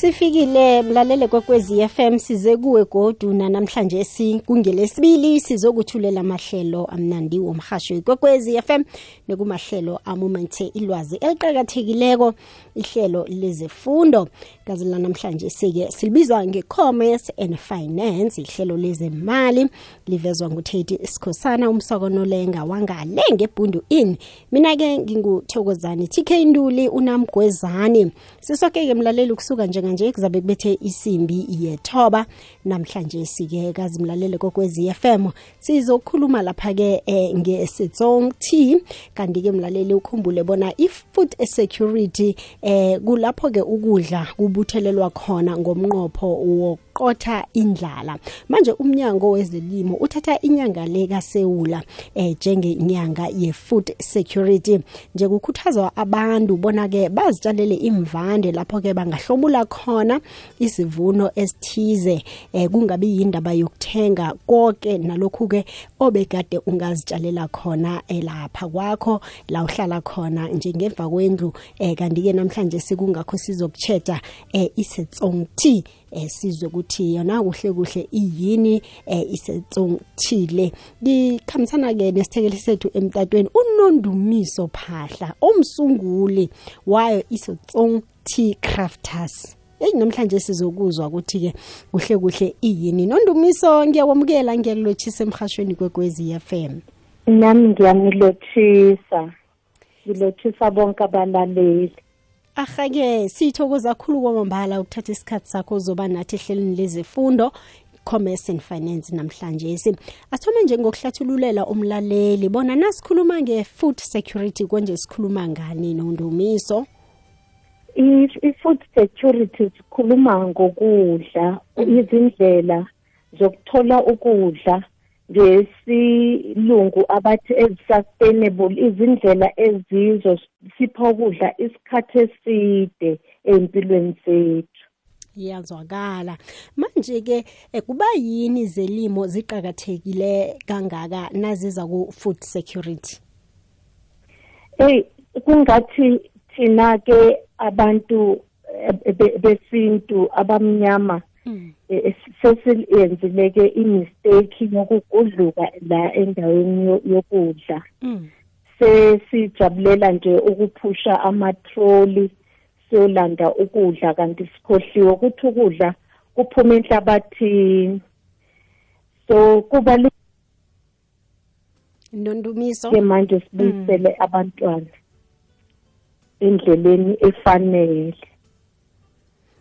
sifikile mlalele kwekwezi FM size kuwe goduna namhlanje sikungelesibili sizokuthulela amahlelo amnandi womhasho kwekwezi FM nekumahlelo amumethe ilwazi eliqhakathekileko ihlelo lezefundo. Kazi la namhlanje sike silibizwa nge-commerce and finance ihlelo lezemali livezwa nguthethi sikhosana umsokonolenga wangale ngebhundu in mina-ke nginguthokozani tk nduli unamgwezani. Sisoke-ke mlaleli ukusuka njenganje kuzabe kubethe isimbi yethoba. Namhlanje sike kazimlalele kokwezi FM sizokhuluma lapha-ke eh, nge-setsong t. Kanti-ke mlaleli ukhumbule bona i-food security eh kulapho-ke ukudla kubuthelelwa khona ngomnqopho wokuqotha indlala. Manje umnyango wezelimo uthatha inyanga le kasewula eh njengenyanga ye-food security. Nje kukhuthazwa abantu bona-ke bazitshalele imvande lapho-ke bangahlomula isivuno esithize eh kungabi yindaba yokuthenga. Konke nalokhu-ke obekade ungazitshalela khona eh, lapha kwakho la uhlala khona njengemva kwendlu eh kanti-ke namhlanje sikungakho sizokucheta eh isetsong t eh ukuthi yona kuhle kuhle iyini eh isetsong t le. Ngikhambisana ke nesithekeli sethu emtatweni unondumiso phahla omsunguli wayo isetsong t crafters. Eyi namhlanje sizokuzwa ukuthi-ke kuhle kuhle iyini nondumiso ngiyakwamukela ngiyalilotshisa emhashweni kwekwezi m. Nami ngiyamilothisa ngilothisa bonke abalaleli. Ahake sithokoza kakhulu kwamambala ukuthatha isikhathi sakho uzoba nathi ehlelini lezefundo commerce and finance namhlanje. Si asithome nje ngokuhlathululela umlaleli bona nasikhuluma nge-food security konje sikhuluma ngani nondumiso i-food security sikhuluma ngokudla izindlela zokuthola ukudla ngesilungu abathi ezi-sustainable izindlela ezizo sipha ukudla isikhathi eside ey'mpilweni zethu. Iyazwakala. Manje-ke eh, kuba yini zelimo ziqakathekile kangaka naziza ku-food security? Eyi kungathi thina-ke abantu eh, besintu abamnyama Mm. sesiyenzile-ke imistake yokugudluka la endaweni yokudla. Mm. sesijabulela nje ukuphusha amatroli siyolanda ukudla kanti sikhohliwe ukuthi ukudla kuphuma enhlabathini. So kubaluleke nondumiso. manje sibuyisele abantwana. Endleleni efanele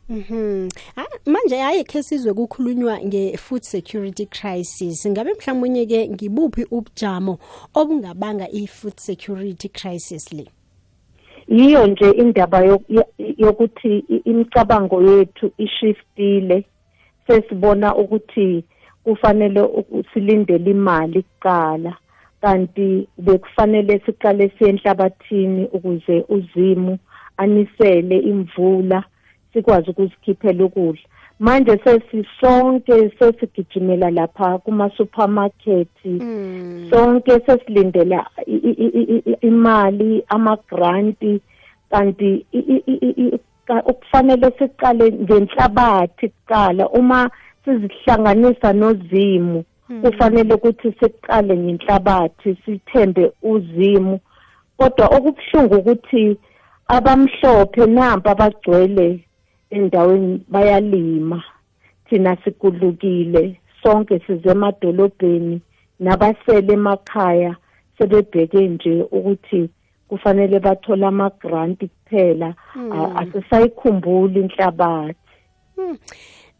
Mhm. Ah, manje hayi ke sizwe kukhulunywa nge-food security crisis. Ngabe mhlawumnye ke ngibuphi ubujamo obungabanga i-food security crisis le? yiyo nje indaba yokuthi imicabango yethu ishiftile sesibona ukuthi kufanele silindele imali kuqala kanti bekufanele siqale siye enhlabathini ukuze uzimu anisele imvula sikwazi ukuzikhiphela ukudla. Manje sesisonke sesigijimela lapha kuma-supermarket sonke sesilindela imali ama-granti. Kanti okufanele siqale ngenhlabathi kuqala. Uma sizihlanganisa nozimu kufanele ukuthi siqale ngenhlabathi sithembe uzimu. Kodwa okubuhlungu ukuthi abamhlophe nampa bagcwele endaweni bayalima. Thina sigudlukile sonke size emadolobheni nabasele emakhaya sebebheke nje ukuthi kufanele bathole ama-granti kuphela. Asisayikhumbuli inhlabathi.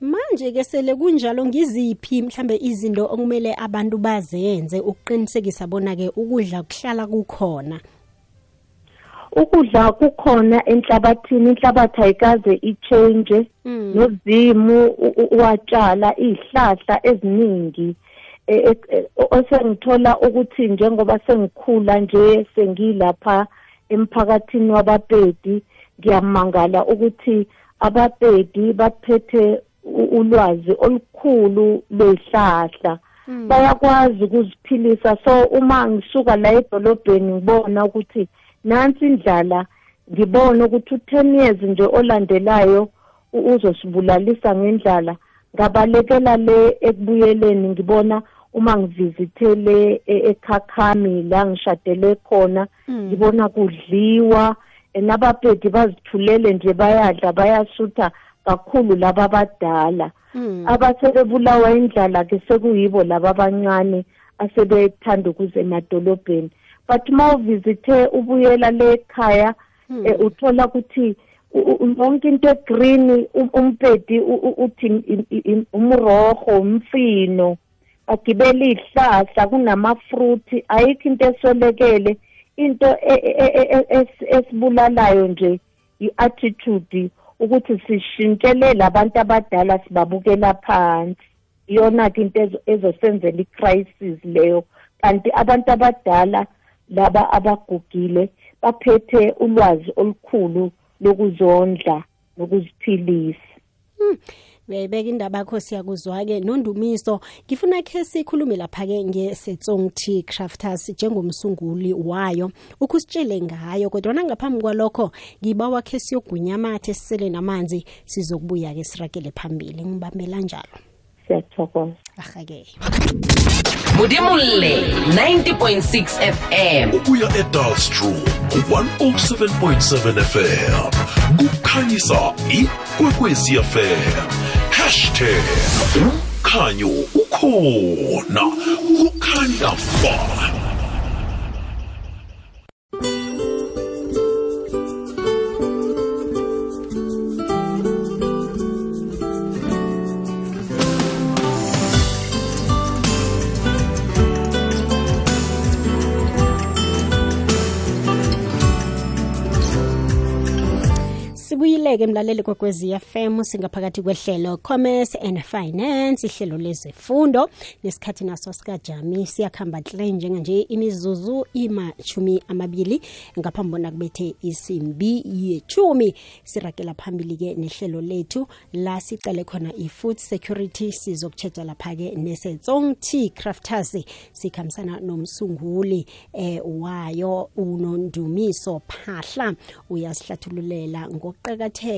Manje ke sele kunjalo ngiziphi mhlambe izinto okumele abantu bazenze ukuqinisekisa bona ke ukudla kuhlala kukhona? Ukudla kukhona enhlabathini inhlabathi ayikaze ichange nozimu watshala izihlahla eziningi. Osengithola ukuthi njengoba sengikhula nje sengilapha emphakathini wabapedi ngiyamangala ukuthi abapedi baphethe ulwazi olukhulu lwezihlahla bayakwazi ukuziphilisa. So uma ngisuka la edolobheni ngibona ukuthi nansi indlala ngibone ukuthi u10 years nje olandelayo uzosibulalisa ngendlala. Ngabalekela le ekubuyeleni ngibona uma ngivizithele e, ekhakhami la ngishadele khona Mm. ngibona kudliwa. Nabapedi bazithulele nje bayadla bayasutha. Kakhulu laba abadala Mm. abasebebulawa indlala ke sekuyibo laba abancane asebethanda ukuze emadolobheni but uma uvizithe ubuyela le ekhaya Mm. eh, uthola ukuthi u- u- yonke into egreen u- umpedi u- u- uthi im- im- im- umroho umfino bagibela izihlahla kunamafruthi ayikho into esolekele into e- e- e- e- es- esibulalayo nje i-attitude ukuthi sishintshele labantu abadala sibabukela phansi. Iyona-ke into ezo- ezosenzela i-crisis leyo. Kanti abantu abadala laba abagugile baphethe ulwazi olukhulu lokuzondla nokuziphilisa. Uyayibeka indaba yakho siyakuzwa-ke. Nondumiso ngifuna khe sikhulume lapha-ke nge-setsong t crafters njengomsunguli wayo. Ukusitshele ngayo kodwana ngaphambi kwalokho ngibawa khe siyogwinya amathe sisele namanzi sizokubuya-ke siragele phambili. Ngibambela njalo. Siyathokoza. Ahake. Mudimulle 90.6 FM. ubuya edalstrom 107.7 fm kukhanyisa ikwekwezi fm hashtag umkhanyo ukhona. Kukhanya ba sibuyileke mlaleli kwekwezi FM singaphakathi kwehlelo commerce and finance ihlelo lezefundo. Nesikhathi naso sikajami siyakhamba hle njenganje imizuzu imachumi amabili. Ngaphambi bona kubethe isimbi yechumi sirakela phambili-ke nehlelo lethu. La sicale khona i-food security sizokutshetsha lapha-ke nesetsong t crafters sikhambisana nomsunguli eh, wayo unondumiso phahla. Uyasihlathululela ngokuqakatheka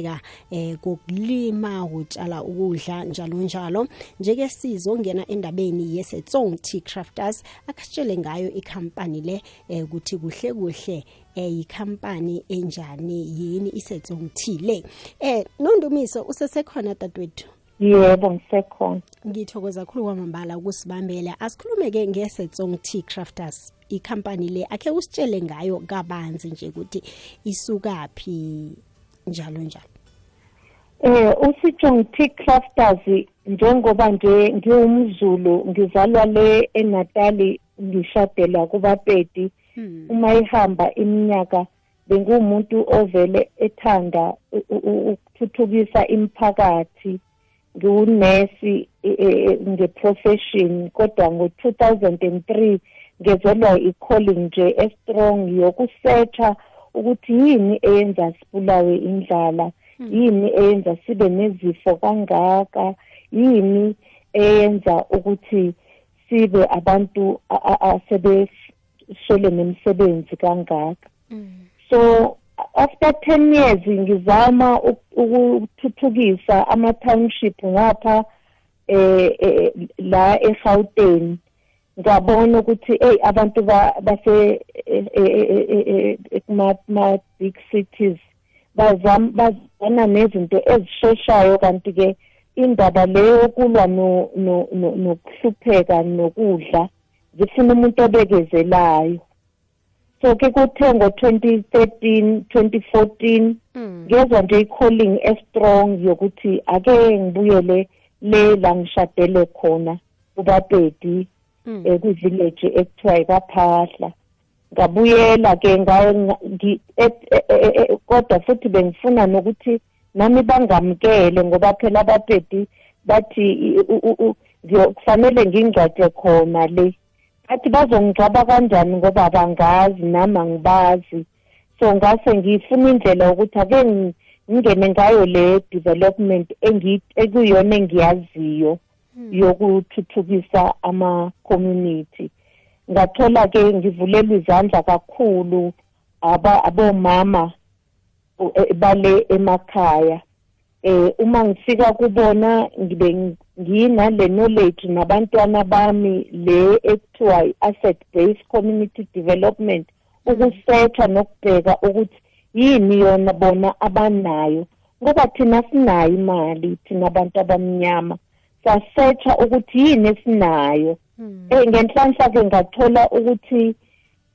eh, kokulima utshala ukudla njalo njalo. Njeke sizongena endabeni yesetsong t crafters akasitshele ngayo ikhampani le eh, ukuthi kuhle kuhle eh ikhampani enjani yini isetsong t le. Eh nondumiso usesekhona dadwethu? Yebo ngisekhona. Ngithokoza kakhulu kwamambala ukusibambela. Asikhulume-ke ngesetsong t crafters ikhampani le akhe usitshele ngayo kabanzi nje ukuthi isukaphi. Njalo njalo. Eh uSijong T Crafters njengoba nje ngiwumzulu ngizalwa le eNatali ngishadela kubapedi. Hmm. uma ihamba iminyaka bengumuntu ovele ethanda ukuthuthukisa imphakathi ngiwunesi e- e- e- ngeprofession kodwa ngo-2003 ngezelwa i-calling nje estrong yokusetha ukuthi yini eyenza sibulawe indlala yini eyenza sibe nezifo kangaka yini eyenza ukuthi sibe abantu a- a- asebeshele nemisebenzi kangaka. So after 10 years ngizama uk- ukuthuthukisa ama township ngapha eh eh, la eGauteng. Ngabona ukuthi hey abantu ba- base eh, eh, eh, kuma ma big cities bazama bazana nezinto ezisheshayo kanti ke indaba leyo kulwa no no- no- nokuhlupheka nokudla zifuna umuntu obekezelayo so ke kuthe ngo-2013 2014 Mm. ngezwa nje i-calling estrong yokuthi ake ngibuyele le la ngishadele khona kubapedi Mm. eh kwi-village ekuthiwa ikaphahla ngabuyela ke ngawe nga- ngi- et- e- e- e- kodwa futhi bengifuna nokuthi nami bangamkele ngoba phela abapedi bathi i- u- u- u- ngiyo- kufanele ngingcwatshe khona le. Bathi bazongigcaba kanjani ngoba bangazi nami angibazi. So ngase ngifuna indlela yokuthi ake ngi- ngingene ngayo le development engi- ekuyiyona engiyaziyo. Yokuthuthukisa ama-community. Ngathola ke ngivulelwa izandla kakhulu aba abomama u- e- bale emakhaya. Eh uma ngifika kubona ngibe nginale knowledge nabantwana bami le ekuthiwa i-asset based community development ukusetha nokubheka ukuthi yini yona bona abanayo. Ngoba thina sinayo imali thina abantu abamnyama. Sasetha ukuthi yini esinayo. Eh ngenhlanhla ke ngathola ukuthi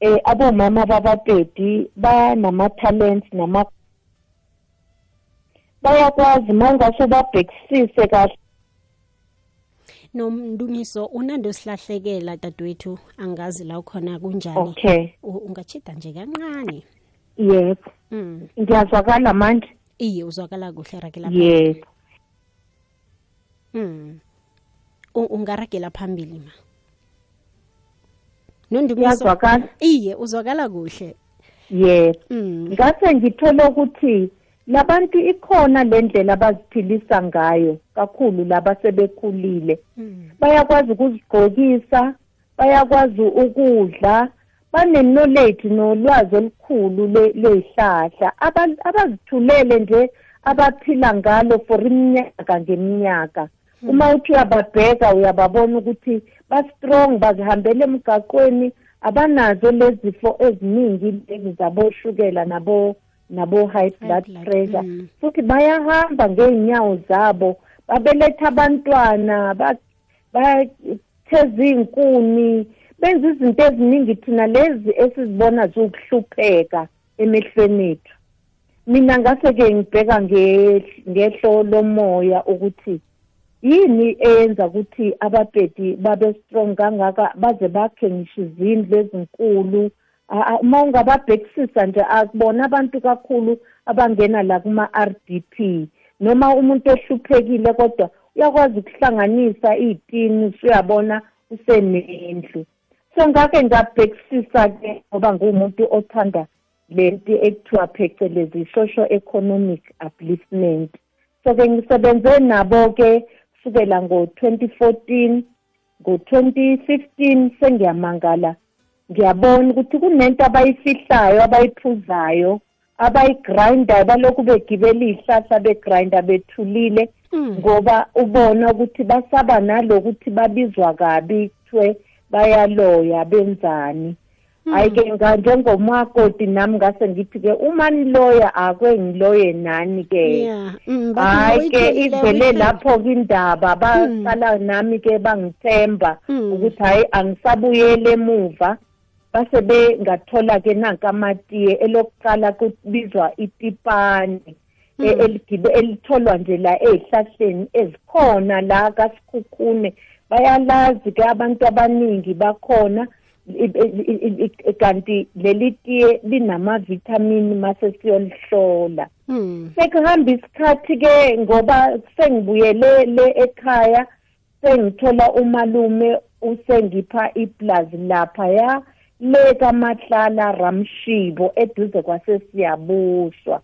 eh abomama babapedi banama talents nama bayakwazi mangase babhekisise kahle. Nomndumiso unando sihlahlekela dadwethu angazi la khona kunjani? Okay. Ungachida nje kancane. Yebo. Mm ngiyazwakala manje. Iye uzwakala kuhle ragela yebo. Mm ungaragela phambili ma? Nondumiso iye uzwakala kuhle. Yebo mm ngase ngithole ukuthi labantu ikhona le ndlela abaziphilisa ngayo kakhulu laba sebekhulile mm bayakwazi ukuzigqokisa bayakwazi ukudla bane-knowledge nolwazi olukhulu Aba- abazithulele nje abaphila ngalo for iminyaka ngeminyaka uma uthi uyababheka uyababona ukuthi ba-strong bazihambela emgaqweni abanazo lezifo eziningi lezi zaboshukela nabo nabo-high blood blood, pressure. mm. futhi bayahamba ngey'nyawo zabo babeletha abantwana ba- batheza iy'nkuni benza izinto eziningi thina lezi esizibona ziwukuhlupheka emehlweni ethu. Mina ngase-ke ngibheka nge- ngehlo lomoya ukuthi yini eyenza ukuthi ababhedi babe strong kangaka baze bakhe ngisho izindlu ezinkulu? A- a- uma ungababhekisisa nje akubona abantu kakhulu abangena la kuma-r d p. Noma umuntu ehluphekile kodwa uyakwazi ukuhlanganisa iy'tini usuyabona usenendlu. So ngake ngabhekisisa-ke ngoba nguwumuntu othanda lento ekuthiwa phecelezi social economic upliftment. So-ke ngisebenze nabo-ke kusukela ngo-twenty fourteen ngo-twenty fifteen sengiyamangala ngiyabona ukuthi kunento abayifihlayo abayiphuzayo abayigrindayo balokhu begibela iy'hlahla begrinda bethulile Mm. ngoba ubona ukuthi basaba nalokuthi babizwa kabi kuthiwe bayaloya benzani hayi-ke nga- njengomakoti nami ngase ngithi-ke uma niloya akwe ngiloye nani-ke yeah. Mm bathi hayi-ke uyitholile, ivele uyitholile. lapho-ke indaba baqala nami-ke bangithemba Mm. ukuthi hhayi angisabuyele emuva. Base bengathola-ke nanka amatiye elokuqala kubizwa itipane e- eligibe elitholwa nje la ey'hlahleni ezikhona la kasikhukhune. Bayalazi-ke abantu abaningi bakhona. i- i- i- i- kanti leli tiye linamavithamini mase siyolihlola mm sekuhamba isikhathi-ke ngoba sengibuyele le ekhaya sengithola umalume usengipha iplazi laphaya le kamahlala ramshibo eduze kwasesiyabuswa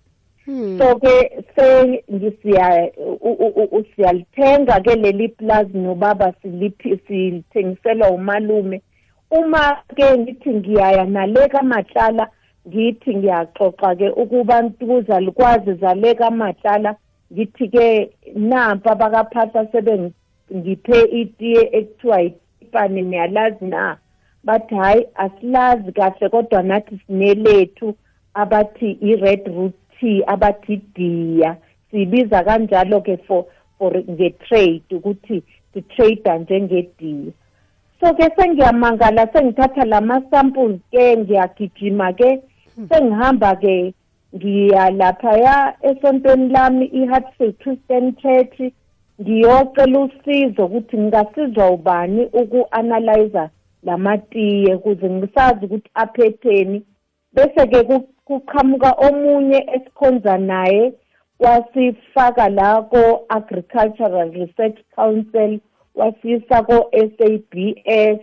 mm so-ke se ngisiya u- u- u- siyalithenga ke leli plazi nobaba siliphi silithengiselwa umalume uma-ke ngithi ngiyaya nale kamahlala ngithi ngiyaxoxa-ke ukuba kuza likwazi zale kamahlala ngithi-ke nampa bakaphatha sebengiphe itiye ekuthiwa yipani niyalazi na? Bathi hhayi asilazi kahle kodwa nathi sinelethu abathi i-red root tea abathi diya. Siyibiza kanjalo-ke for for nge-trade ukuthi si-trader njengediya so-ke sengiyamangala sengithatha lama-samples-ke ngiyagijima-ke sengihamba-ke ngiya laphaya esontweni lami i-hartsfield christian church ngiyocela usizo ukuthi ngingasizwa ubani uku-analyzer lamatiye ukuze ngisazi ukuthi aphetheni. Bese-ke ku- kuqhamuka omunye esikhonza naye wasifaka la ko-agricultural research council. Wasisa ko-sabs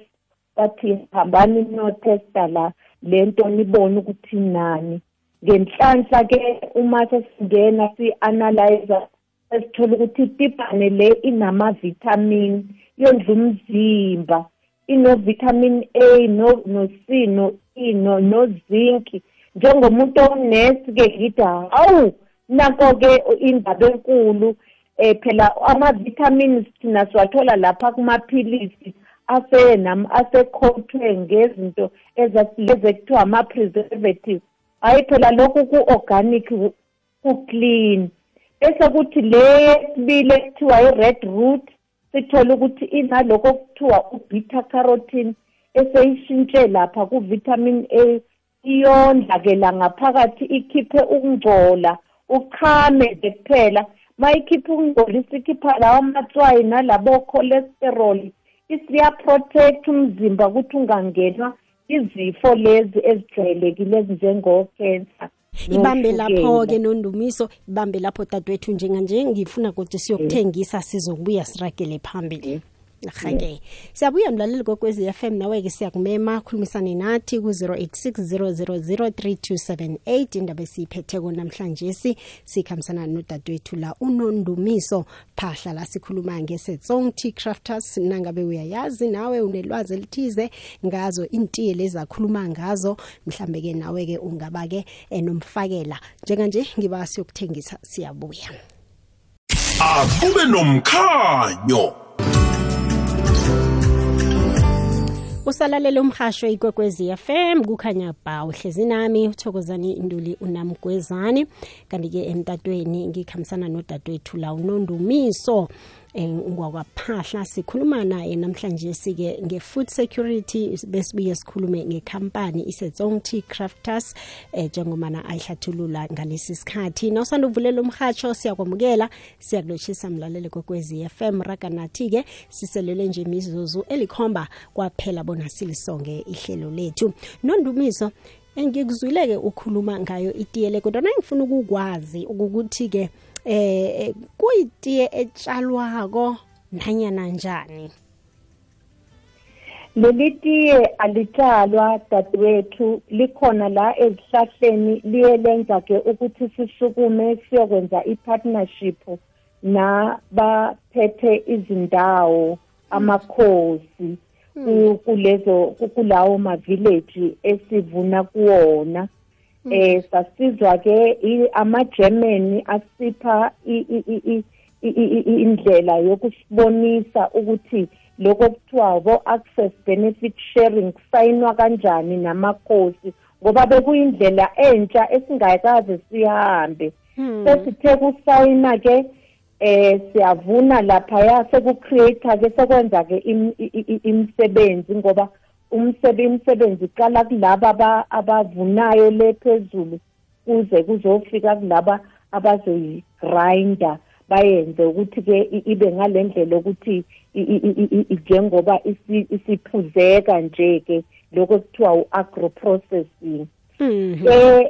bathi hambani notesta la lento nibone ukuthi nani. Ngenhlanhla-ke uma sesingena si-analyzer sesithola ukuthi itibhane le inamavithamini yondla umzimba. Inovitamin A no no C no E no no zinc. Njengomuntu onesi ke ngithi hawu nako-ke indaba enkulu. Eh phela ama-vitamins thina siwathola lapha kumaphilisi asekhothwe ngezinto ezekuthiwa ama-preservative hayi phela lokhu ku-organic ku-clean. Bese kuthi le yesibili ekuthiwa i-red root sithole ukuthi inalokho okuthiwa u-beta carotene eseyishintshe lapha ku-vitamin A. Iyondla-ke la ngaphakathi ikhiphe ukungcola uchame nje kuphela. Mayikhipha ukungcola isikhipha lawo amatswayi nalabo cholesterol. Isiyaprotect umzimba ukuthi ungangenwa izifo lezi ezijwayelekile ezinjengo-cancer ibambe lapho-ke nondumiso ibambe lapho dadewethu njenganje ngifuna kodwa siyokuthengisa sizokubuya siragele phambili hake siyabuya mlaleli kokwezi FM nawe-ke siyakumema. Khulumisane nathi ku-086 0003278 indaba esiyiphetheko namhlanje si sikhambisana nodadewethu la unondumiso phahla la sikhuluma ngesetsong tea crafters. Nangabe uyayazi nawe unelwazi elithize ngazo intiye lezi akhuluma ngazo mhlambe-ke nawe-ke ungaba-ke enomfakela. Njenganje ngiba siyokuthengisa siyabuya. Akube nomkhanyo. Usalalele umhasho ikwekwezi FM kukhanya ba uhlezi nami uthokozani induli unamgwezani. Kanti-ke emtatweni ngikhambisana nodadewethu la unondumiso ngwakwaphahla sikhuluma naye namhlanje sike nge-food security besibuye sikhulume ngekhampani isetsong tea crafters um njengomana ayihlathulula ngalesi sikhathi. Nawusanda uvulela umhatsho siyakwamukela siyakulotshisa mlalele kokwezi FM raga nathi-ke siselele nje imizuzu elikhomba kwaphela bona silisonge ihlelo lethu. Nondumiso ngikuzwile-ke ukhuluma ngayo itiyele kodwa nangifuna ukukwazi ukuthi-ke eh kuyitiye etshalwako nanyana njani? Leli tiye alitshalwa dadewethu. Likhona la ezihlahleni liye lenza ke ukuthi sisukume siyokwenza i-partnership nabaphethe izindawo amakhosi kulezo kulawo ma-village esivuna kuwona. Eh sasizwa ke ama-German asipha indlela yokusibonisa ukuthi lokho kuthiwa bo-access benefit sharing kusayinwa kanjani namakhosi ngoba bekuyindlela entsha esingakaze sihambe. Sesithe kusayina-ke eh siyavuna laphaya sekucreator-ke sekwenza ke imisebenzi ngoba umsebenzi iqala kulaba abavunayo le phezulu kuze kuzofika kulaba abazoyigrinda bayenze ukuthi-ke ibe ngale ndlela ukuthi njengoba isiphuzeka nje-ke lokho kuthiwa u-agro-processing. Um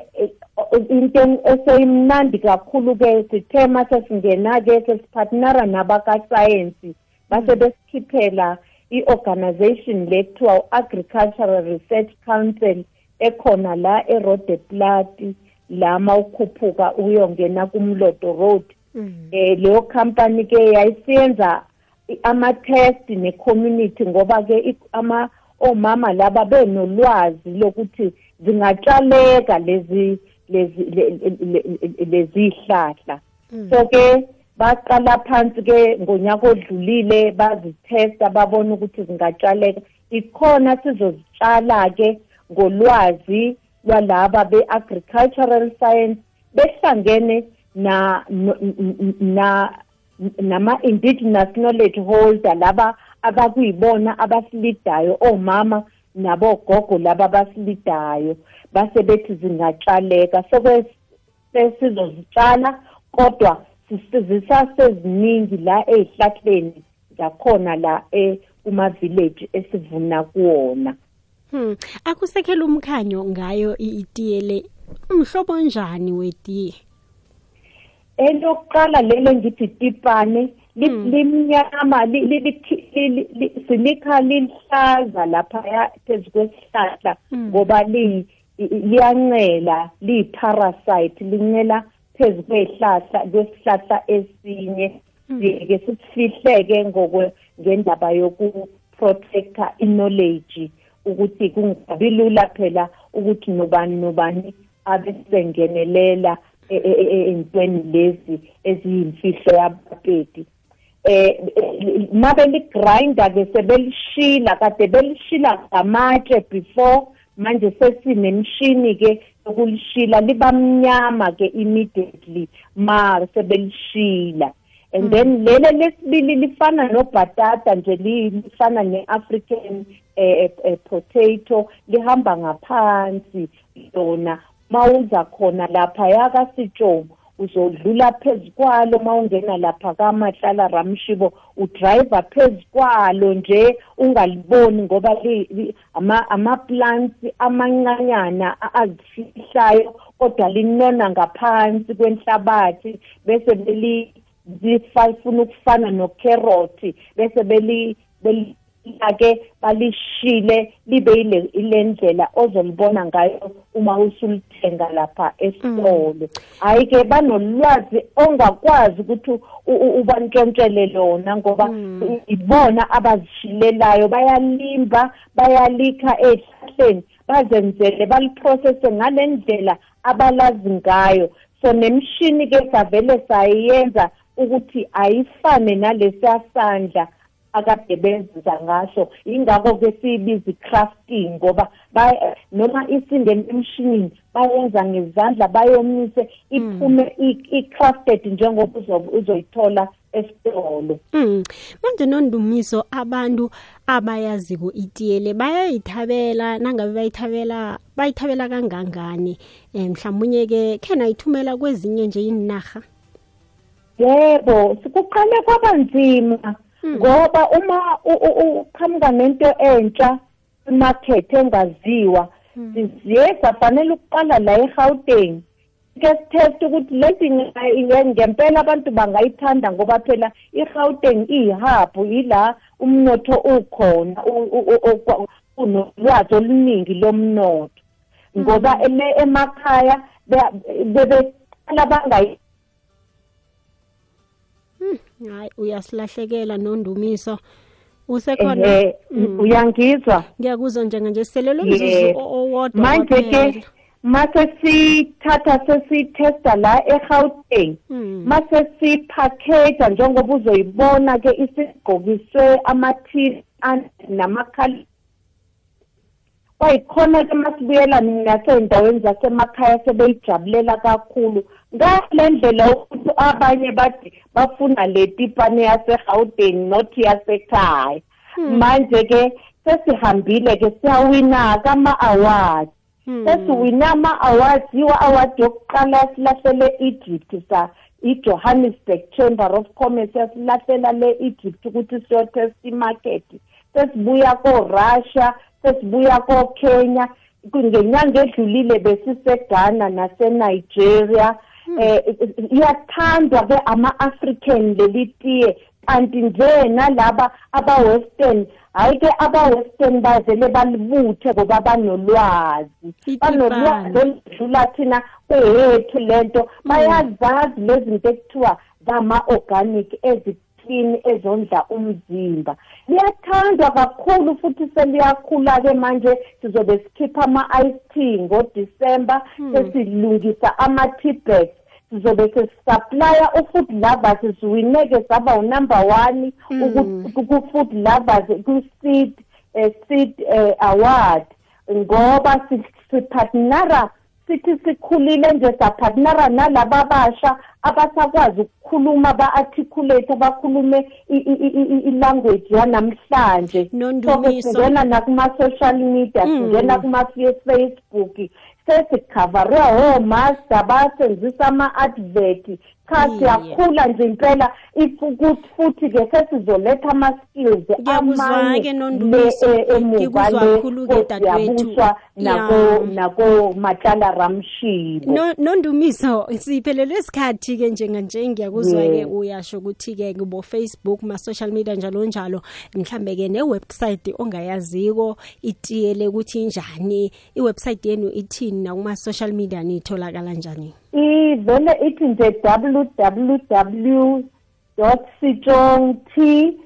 into eseyimnandi kakhulu-ke sithe mase singena-ke sesiphathnara nabakasayensi base besikhiphela i-organization le kuthiwa u-agricultural research council ekhona la erodeplat lama ukhuphuka uyongena kumlodo road eh leyo company ke yayisiyenza ama-test ne-community ngoba ke ama omama laba benolwazi lokuthi zingatshaleka lezi lezi lezi hlahla so ke baqala phansi ke ngonyaka odlulile bazitesta babona ukuthi zingatshaleka. Ikhona sizozitshala ke ngolwazi lwalaba be-agricultural science behlangene na na nama-indigenous knowledge holder laba abakuyibona abasilidayo omama nabogogo laba abasilidayo. Base bethi zingatshaleka sesizozitshala kodwa zisaseziningi la ey'hlahleni zakhona la kuma-village esivuna kuwona. Hmm akusekhela umkhanyo ngayo itiye le. Umhlobo njani wetiye elokuqala lelo ngithi tipane limnyama silikha lihlaza lapha phezu kwesihlahla ngoba liyancela liyi-parasite lincela phezu kweyihlahla kwesihlahla esinye. Ke sifihleke ngendaba yokuprotecta i-knowledge ukuthi kungabi lula phela ukuthi nobani nobani abe sengenelela e- e- e- entweni lezi eziyimfihlo yabapedi. Eh mabe ligrinder ke sebelishila kade belishila ngamatshe before manje sesinemshini ke yokulishila libamnyama ke immediately ma sebelishila. And then lele lesibili lifana nobhatata nje lifana ne-african eh, eh, potato lihamba ngaphansi lona mawuza khona lapha yakasitshomo uzodlula phezu kwalo mawungena lapha kamahlala ramshibo udriver phezu kwalo nje ungaliboni ngoba ama-plants amancanyana azifihlayo kodwa linona ngaphansi kwenhlabathi bese beli zifuna ukufana nokherothi bese beli ke balishile libe ile ndlela ozolibona ngayo uma usulithenga lapha esitolo hayi ke banolwazi ongakwazi ukuthi ubantshontshele lona ngoba Mm. ibona abazishilelayo bayalimba bayalikha ehlahleni bazenzele baliprocesse ngale ndlela abalazi ngayo. So nemshini ke savele sayenza ukuthi ayifane nalesiya sandla. Akade benza ngaso. Ingakho ke siyibiza i-crafting ngoba ba- noma isingene emshinini bayenza ngezandla bayomise iphume i- i-crafted njengoba uzobe uzoyithola esitolo. Mm. Manje nondumiso abantu abayaziko itiyele bayayithabela nangabe bayithabela bayithabela kangangani? Eh mhlawumnye ke khena ithumela kwezinye nje inarha yebo sikuqale kwaba nzima. Ngoba uma uqhamuka nento entsha imarket engaziwa siye safanele ukuqala la eGauteng ke sitest ukuthi nge- ngempela abantu bangayithanda ngoba phela iGauteng iyihub yila umnotho ukhona unolwazi oluningi lomnotho ngoba emakhaya be- bebeqala bangayi hayi uyasilahlekela nondumiso usekhona ehe Mm. uyangizwa ngiyakuzwa njenganje selelo Yebo. mzuzu o- owodwa manje kwaphela. ke mase sithatha sesitesta la eGauteng Mm. mase sipackage njengoba uzoyibona ke isigqokiswe amathini namakhali kwayikhona ke masibuyela nasey'ndaweni zasemakhaya sebeyijabulela kakhulu ngale ndlela ukuthi abanye bathi bafuna le tipane yaseGauteng not yasekhaya. Manje ke sesihambile ke siyawina-ke ama-awards Mm. sesiwine ama-awards yiwo award yokuqala silahlele egypt sa i-johannesburg chamber of commerce yasilahlela le-egypt ukuthi siyotest imarket. Sesibuya ko-russia sesibuya ko-kenya. Ngenyanga edlulile besiseghana nasenigeria. eh iyathandwa ke ama-african leli tiye kanti nje nalaba aba-western hhayi ke aba-western bazele balibuthe ngoba banolwazi. Itipana. banolwazi oludlula thina kuyethu lento bayazazi lezi zinto ekuthiwa zama-organic eziklini ezondla umzimba. Liyathandwa kakhulu futhi seliyakhula-ke manje sizobe sikhipha ama-ice tea ngodisemba sesilungisa ama-tbags sizobe sesisaplaya u-food lovers siwineke saba unumber one uku- ku-food lovers kwi-seed eh, seed eh, award. Ngoba si- siphathinara sithi sikhulile nje saphathinara nalaba basha abasakwazi ukukhuluma ba-articulate i- i-language yanamhlanje so-ke Nondumiso. singena nakuma-social media Mm. singena kuma-facebook sesikhavare omaster basenzisa ama-advert cha Iye. siyakhula nje impela if ukuthi futhi-ke sesizoletha ama-skills Ngiyakuzwa-ke, amanye Nondumiso. le- e- emuva Ngikuzwa le kakhulu-ke, dadewethu. yabuswa nako Ya. nako matala ramshibo No nondumiso siphelele isikhathi ke njenganje ngiyakuzwa ke Yebo. uyasho ukuthi ke kubo Facebook ma social media njalo njalo mhlambe ke ne website ongayaziko itiyele ukuthi injani i website yenu ithini na kuma social media nitholakala njani ivele ithi nje www sitong t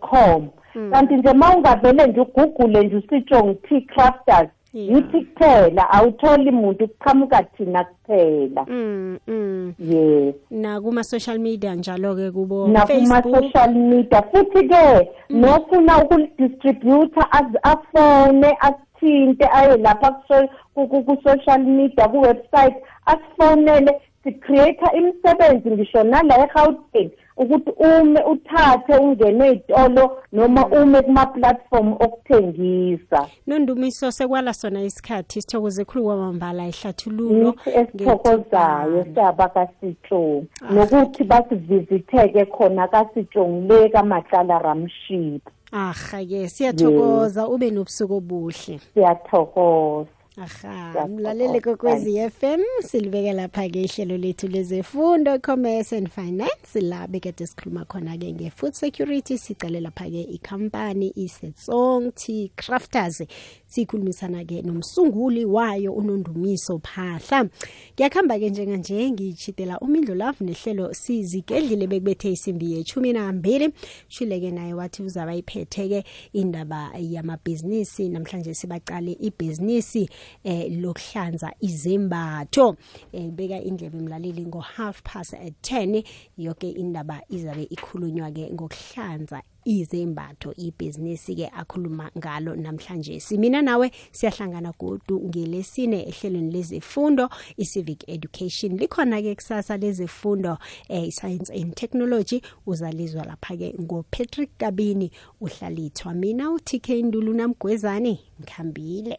com kanti nje ma ungavele nje ugugule nje usitong t crafters Yeah. yithi kuphela awutholi muntu kuqhamuka thina kuphela. Mm mm yes. Na kuma social media njalo ke kubo nakuma Facebook. social media. Futhi ke nofuna ukulidistributor az- afone asithinte aye lapha kuso- ku- ku ku- social media ku website asifonele sicreate imisebenzi ngisho nala eGauteng ukuthi ume uthathe ungene ezitolo noma ume kuma platform okuthengisa. Nondumiso sekwala sona isikhathi sithokoze khulu kwamambala ihlathululo. Yithi esithokozayo ngethubane. saba kasitshong. Nokuthi basivizitheke khona kasitshong le kaMatlala Ramship aha ke siyathokoza ube nobusuku obuhle. Siyathokoza. Aha Siyathokoza. mlaleli kokwezi FM silibeke lapha ke ihlelo lethu lezefundo commerce and finance. La bekade sikhuluma khona ke nge-food security sicale lapha ke ikhampani isetsong tea crafters. Sikhulumisana ke nomsunguli wayo unondumiso phahla. Ngiyakhamba ke njenganje ngiyitshitela umindlo love nehlelo sizigedlile bekubethe isimbi yechumi nambili. Shileke naye wathi uzaba iphethe ke indaba yamabhizinisi namhlanje sibaqale ibhizinisi. Eh lokuhlanza izembatho. Eh beka indlebe emlaleli ngo half past at 10 yonke indaba izabe ikhulunywa ke ngokuhlanza izembatho. Ibhizinisi ke akhuluma ngalo namhlanje. Simina nawe siyahlangana godu ngelesine ehlelweni lezifundo i-civic education. Likhona ke kusasa lezifundo eh science and technology. Uzalizwa lapha ke ngoPatrick Kabini. Uhlalithwa mina uTK Ndulu namgwezani ngikhambile.